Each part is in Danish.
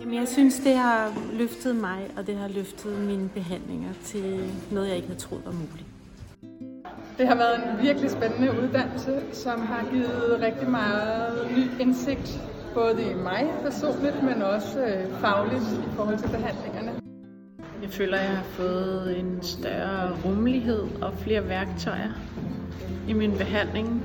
Jamen, jeg synes, det har løftet mig, og det har løftet mine behandlinger til noget, jeg ikke havde troet var muligt. Det har været en virkelig spændende uddannelse, som har givet rigtig meget ny indsigt, både i mig personligt, men også øh, fagligt i forhold til behandlingerne. Jeg føler, jeg har fået en større rummelighed og flere værktøjer i min behandling.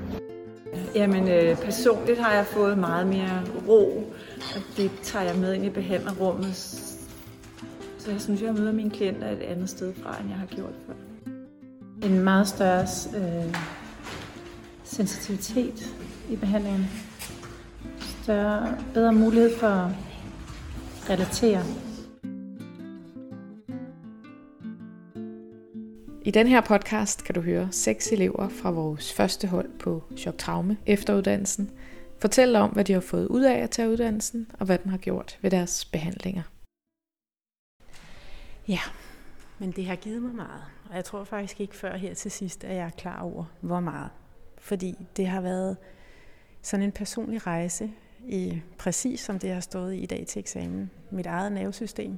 Jamen øh, personligt har jeg fået meget mere ro, og det tager jeg med ind i behandlerrummet. Så jeg synes, jeg møder mine klienter et andet sted fra, end jeg har gjort før. En meget større øh, sensitivitet i behandlingen. Større, bedre mulighed for at relatere. I den her podcast kan du høre seks elever fra vores første hold på Chok Traume efteruddannelsen fortælle om, hvad de har fået ud af at tage uddannelsen, og hvad den har gjort ved deres behandlinger. Ja, men det har givet mig meget. Og jeg tror faktisk ikke før her til sidst, at jeg er klar over, hvor meget. Fordi det har været sådan en personlig rejse, i præcis som det har stået i i dag til eksamen. Mit eget nervesystem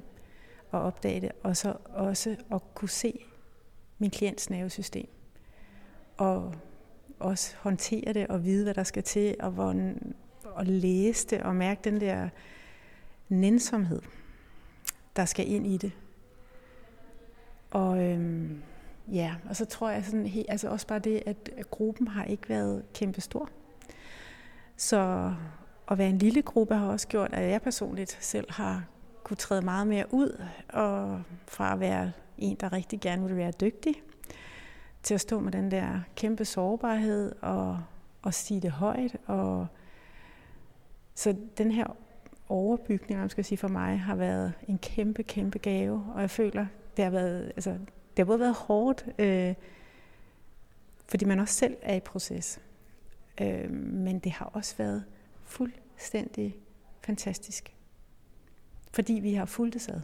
og opdage det, og så også at kunne se min klients nervesystem. Og også håndtere det og vide, hvad der skal til, og, hvor, og læse det og mærke den der nænsomhed, der skal ind i det. Og øhm, ja, og så tror jeg sådan, helt, altså også bare det, at gruppen har ikke været kæmpestor. Så at være en lille gruppe har også gjort, at jeg personligt selv har kunne træde meget mere ud, og fra at være en, der rigtig gerne vil være dygtig, til at stå med den der kæmpe sårbarhed og, og sige det højt. Og så den her overbygning, man skal sige for mig, har været en kæmpe, kæmpe gave, og jeg føler, det har været, altså, det har både været hårdt, øh, fordi man også selv er i proces, øh, men det har også været fuldstændig fantastisk, fordi vi har fulgt det ad,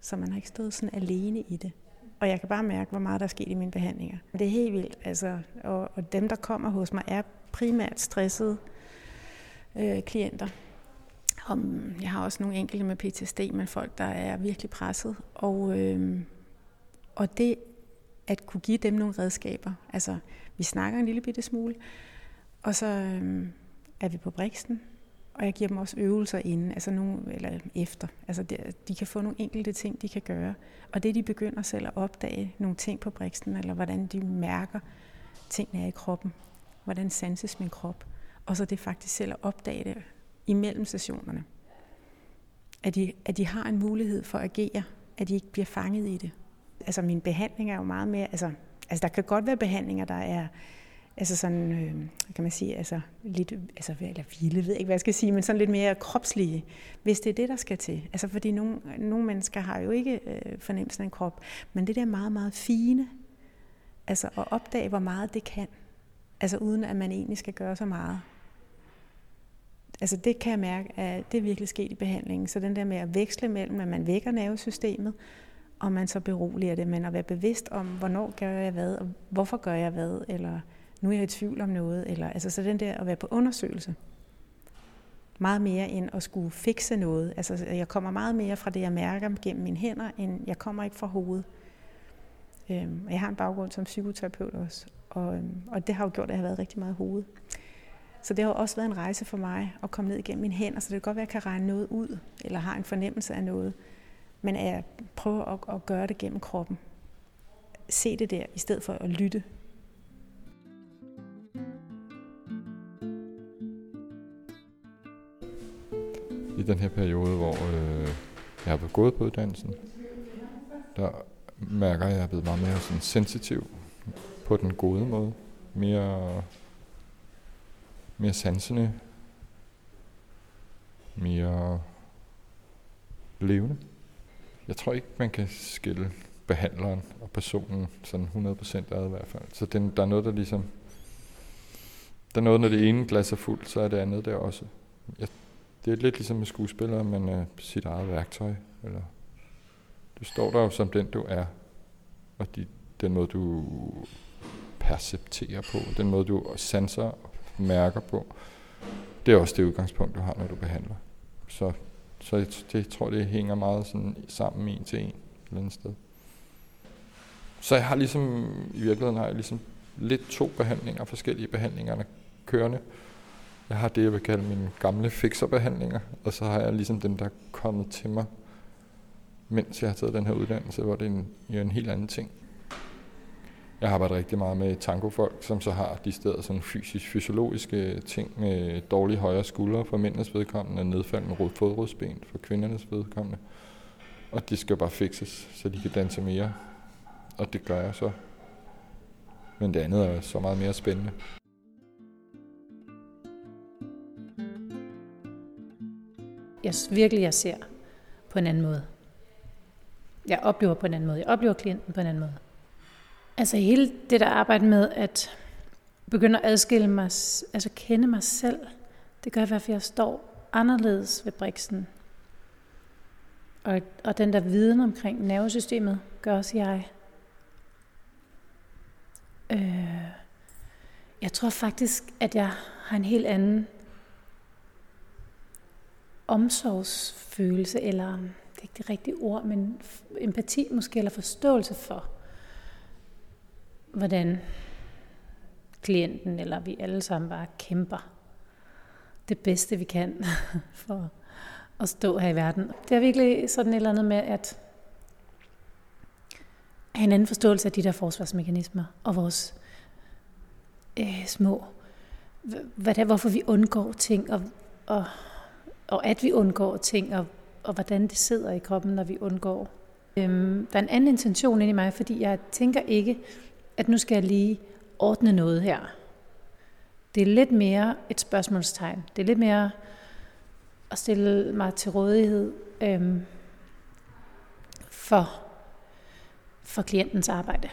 så man har ikke stået sådan alene i det. Og jeg kan bare mærke, hvor meget der er sket i mine behandlinger. Det er helt vildt, altså, og, og dem, der kommer hos mig, er primært stressede øh, klienter. Og jeg har også nogle enkelte med PTSD, men folk, der er virkelig presset. Og, øh, og det at kunne give dem nogle redskaber. Altså, vi snakker en lille bitte smule, og så øh, er vi på Brixen, og jeg giver dem også øvelser inden, altså nogle, eller efter. Altså de, de kan få nogle enkelte ting, de kan gøre. Og det de begynder selv at opdage nogle ting på briksen, eller hvordan de mærker tingene er i kroppen. Hvordan sanses min krop. Og så det faktisk selv at opdage det imellem sessionerne. At de, at de har en mulighed for at agere, at de ikke bliver fanget i det. Altså min behandling er jo meget mere, altså, altså der kan godt være behandlinger, der er altså sådan, øh, kan man sige, altså lidt, altså, eller vilde, ved ikke, hvad jeg skal sige, men sådan lidt mere kropslige, hvis det er det, der skal til. Altså fordi nogle, nogle mennesker har jo ikke øh, fornemmelsen af en krop, men det der meget, meget fine, altså at opdage, hvor meget det kan, altså uden at man egentlig skal gøre så meget. Altså det kan jeg mærke, at det er virkelig sket i behandlingen. Så den der med at veksle mellem, at man vækker nervesystemet, og man så beroliger det, men at være bevidst om, hvornår gør jeg hvad, og hvorfor gør jeg hvad, eller nu er jeg i tvivl om noget, eller altså så den der at være på undersøgelse. Meget mere end at skulle fikse noget. Altså jeg kommer meget mere fra det, jeg mærker gennem mine hænder, end jeg kommer ikke fra hovedet. Øhm, jeg har en baggrund som psykoterapeut også, og, øhm, og det har jo gjort, at jeg har været rigtig meget i hovedet. Så det har også været en rejse for mig at komme ned igennem mine hænder, så det kan godt være, at jeg kan regne noget ud, eller har en fornemmelse af noget, men at jeg prøver at, at gøre det gennem kroppen. Se det der, i stedet for at lytte den her periode, hvor øh, jeg har gået på uddannelsen, der mærker jeg, at jeg er blevet meget mere sådan sensitiv på den gode måde. Mere, mere sansende. Mere levende. Jeg tror ikke, man kan skille behandleren og personen sådan 100% ad i hvert fald. Så den, der er noget, der ligesom... Der er noget, når det ene glas er fuldt, så er det andet der også. Jeg det er lidt ligesom med skuespillere, men øh, sit eget værktøj. Eller, du står der jo som den, du er. Og de, den måde, du percepterer på, den måde, du sanser og mærker på, det er også det udgangspunkt, du har, når du behandler. Så Så jeg, det, tror, det hænger meget sådan sammen en til en et eller andet sted. Så jeg har ligesom, i virkeligheden har jeg ligesom lidt to behandlinger, forskellige behandlinger kørende. Jeg har det, jeg vil kalde mine gamle fixerbehandlinger, og så har jeg ligesom dem, der er kommet til mig, mens jeg har taget den her uddannelse, hvor det er en, jo en helt anden ting. Jeg har arbejdet rigtig meget med tangofolk, som så har de steder sådan fysisk fysiologiske ting med dårlige højre skuldre for mændenes vedkommende, og nedfaldende rød fodrodsben for kvindernes vedkommende. Og det skal bare fikses, så de kan danse mere. Og det gør jeg så. Men det andet er så meget mere spændende. Synes virkelig, jeg ser på en anden måde. Jeg oplever på en anden måde. Jeg oplever klienten på en anden måde. Altså hele det der arbejde med at begynde at adskille mig, altså kende mig selv, det gør i hvert fald, at jeg står anderledes ved briksen. Og, og den der viden omkring nervesystemet gør også jeg. Øh, jeg tror faktisk, at jeg har en helt anden omsorgsfølelse, eller det er ikke det rigtige ord, men empati måske, eller forståelse for, hvordan klienten eller vi alle sammen bare kæmper det bedste vi kan for at stå her i verden. Det er virkelig sådan et eller andet med at have en anden forståelse af de der forsvarsmekanismer og vores øh, små, hvad det er, hvorfor vi undgår ting, og, og, og at vi undgår ting, og, og hvordan det sidder i kroppen, når vi undgår. Øhm, der er en anden intention inde i mig, fordi jeg tænker ikke, at nu skal jeg lige ordne noget her. Det er lidt mere et spørgsmålstegn. Det er lidt mere at stille mig til rådighed øhm, for, for klientens arbejde.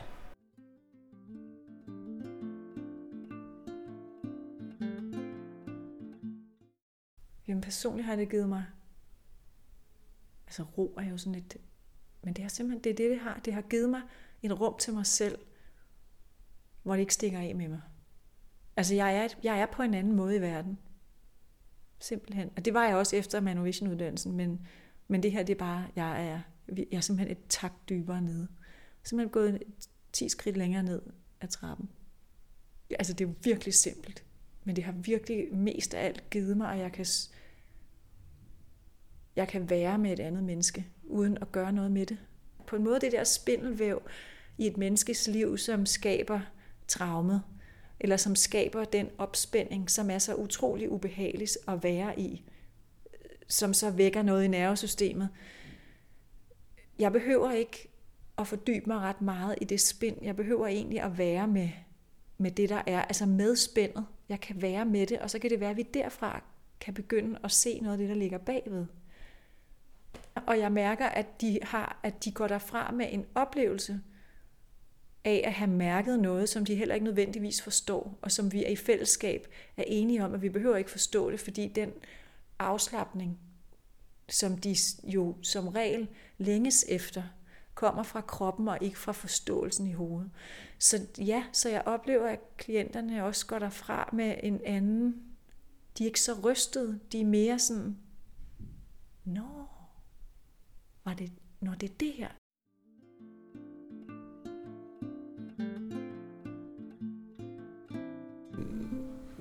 Personligt har det givet mig, altså ro er jo sådan et, men det har simpelthen, det er det, det har. Det har givet mig et rum til mig selv, hvor det ikke stikker af med mig. Altså jeg er, jeg er på en anden måde i verden. Simpelthen. Og det var jeg også efter Manovision-uddannelsen, men, men det her, det er bare, jeg er, jeg er simpelthen et tak dybere nede. Simpelthen gået 10 skridt længere ned ad trappen. Altså det er virkelig simpelt, men det har virkelig mest af alt givet mig, at jeg kan, jeg kan være med et andet menneske, uden at gøre noget med det. På en måde det der spindelvæv i et menneskes liv, som skaber traumet, eller som skaber den opspænding, som er så utrolig ubehagelig at være i, som så vækker noget i nervesystemet. Jeg behøver ikke at fordybe mig ret meget i det spind. Jeg behøver egentlig at være med, med det, der er, altså med spændet. Jeg kan være med det, og så kan det være, at vi derfra kan begynde at se noget af det, der ligger bagved. Og jeg mærker, at de, har, at de går derfra med en oplevelse, af at have mærket noget, som de heller ikke nødvendigvis forstår, og som vi er i fællesskab er enige om, at vi behøver ikke forstå det, fordi den afslappning, som de jo som regel længes efter, kommer fra kroppen og ikke fra forståelsen i hovedet. Så ja, så jeg oplever, at klienterne også går derfra med en anden, de er ikke så rystede, de er mere sådan, nå, var det, når det er det her,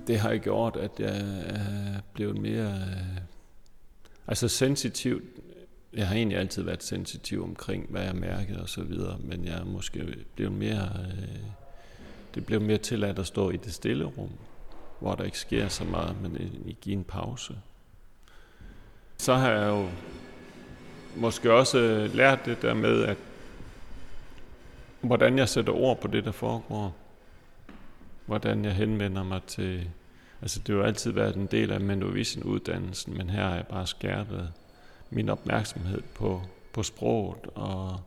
det har gjort, at jeg er blevet mere altså sensitiv. Jeg har egentlig altid været sensitiv omkring, hvad jeg mærkede og så videre, men jeg er måske blevet mere, øh, det blev mere tilladt at stå i det stille rum, hvor der ikke sker så meget, men i give en pause. Så har jeg jo måske også øh, lært det der med, at hvordan jeg sætter ord på det, der foregår hvordan jeg henvender mig til... Altså det har jo altid været en del af Menovision-uddannelsen, men her har jeg bare skærpet min opmærksomhed på, på sproget og,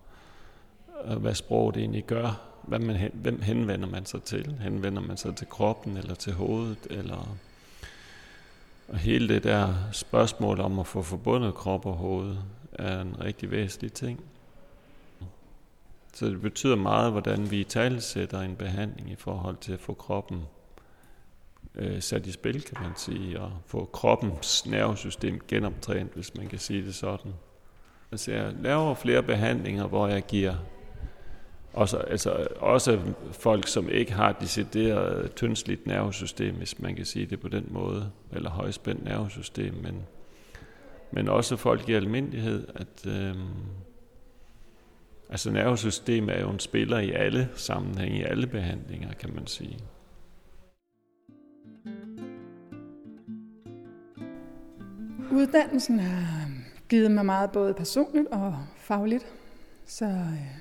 og hvad sproget egentlig gør. Hvad man, hvem henvender man sig til? Henvender man sig til kroppen eller til hovedet? Eller, og hele det der spørgsmål om at få forbundet krop og hoved er en rigtig væsentlig ting. Så det betyder meget, hvordan vi talsætter en behandling i forhold til at få kroppen øh, sat i spil, kan man sige, og få kroppens nervesystem genoptrænet, hvis man kan sige det sådan. Altså jeg laver flere behandlinger, hvor jeg giver også, altså, også folk, som ikke har decideret tyndsligt nervesystem, hvis man kan sige det på den måde, eller højspændt nervesystem, men, men også folk i almindelighed, at øh, altså nervesystemet er jo en spiller i alle sammenhænge, i alle behandlinger, kan man sige. Uddannelsen har givet mig meget både personligt og fagligt. Så øh,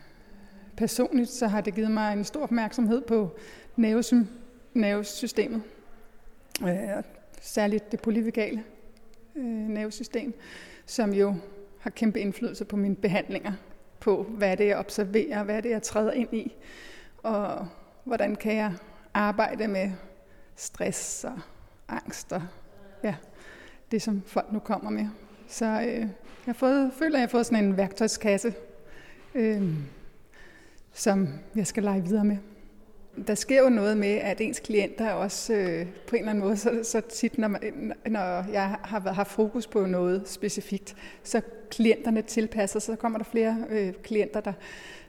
personligt så har det givet mig en stor opmærksomhed på nervesy- nervesystemet. Øh, særligt det polyvagale øh, nervesystem, som jo har kæmpe indflydelse på mine behandlinger, på hvad det er, jeg observerer, hvad det er, jeg træder ind i, og hvordan kan jeg arbejde med stress og angst og ja, det, som folk nu kommer med. Så øh, jeg har fået, føler, at jeg har fået sådan en værktøjskasse, øh, som jeg skal lege videre med. Der sker jo noget med, at ens klienter også øh, på en eller anden måde, så, så tit, når, man, når jeg har været, har fokus på noget specifikt, så klienterne tilpasser sig, så kommer der flere øh, klienter, der,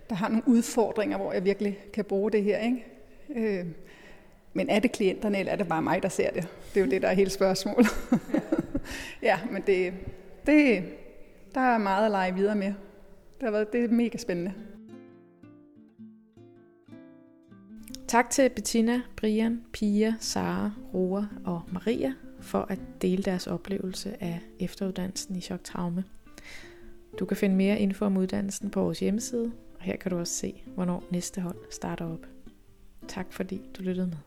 der har nogle udfordringer, hvor jeg virkelig kan bruge det her. Ikke? Øh, men er det klienterne, eller er det bare mig, der ser det? Det er jo det, der er hele spørgsmålet. ja, men det, det, der er meget at lege videre med. Det, har været, det er mega spændende. Tak til Bettina, Brian, Pia, Sara, Roa og Maria for at dele deres oplevelse af efteruddannelsen i choktraume. Du kan finde mere info om uddannelsen på vores hjemmeside, og her kan du også se, hvornår næste hold starter op. Tak fordi du lyttede med.